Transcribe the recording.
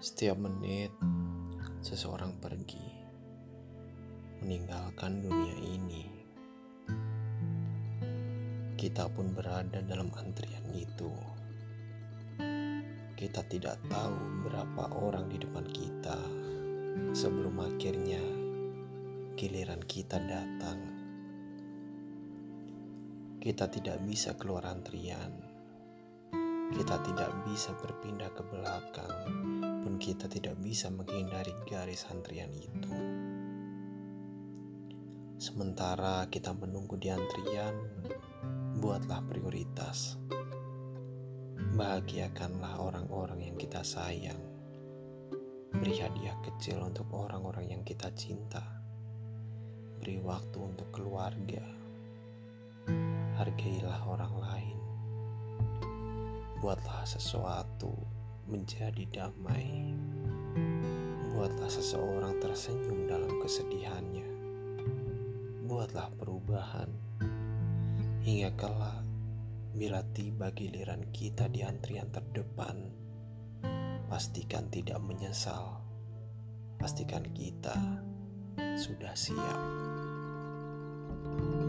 Setiap menit, seseorang pergi, meninggalkan dunia ini. Kita pun berada dalam antrian itu. Kita tidak tahu berapa orang di depan kita sebelum akhirnya giliran kita datang. Kita tidak bisa keluar antrian. Kita tidak bisa berpindah ke belakang pun kita tidak bisa menghindari garis antrian itu. Sementara kita menunggu di antrian, buatlah prioritas. Bahagiakanlah orang-orang yang kita sayang. Beri hadiah kecil untuk orang-orang yang kita cinta. Beri waktu untuk keluarga. Hargailah orang lain. Buatlah sesuatu menjadi damai. Buatlah seseorang tersenyum dalam kesedihannya. Buatlah perubahan hingga kelak bila tiba giliran kita di antrian terdepan. Pastikan tidak menyesal. Pastikan kita sudah siap. thank you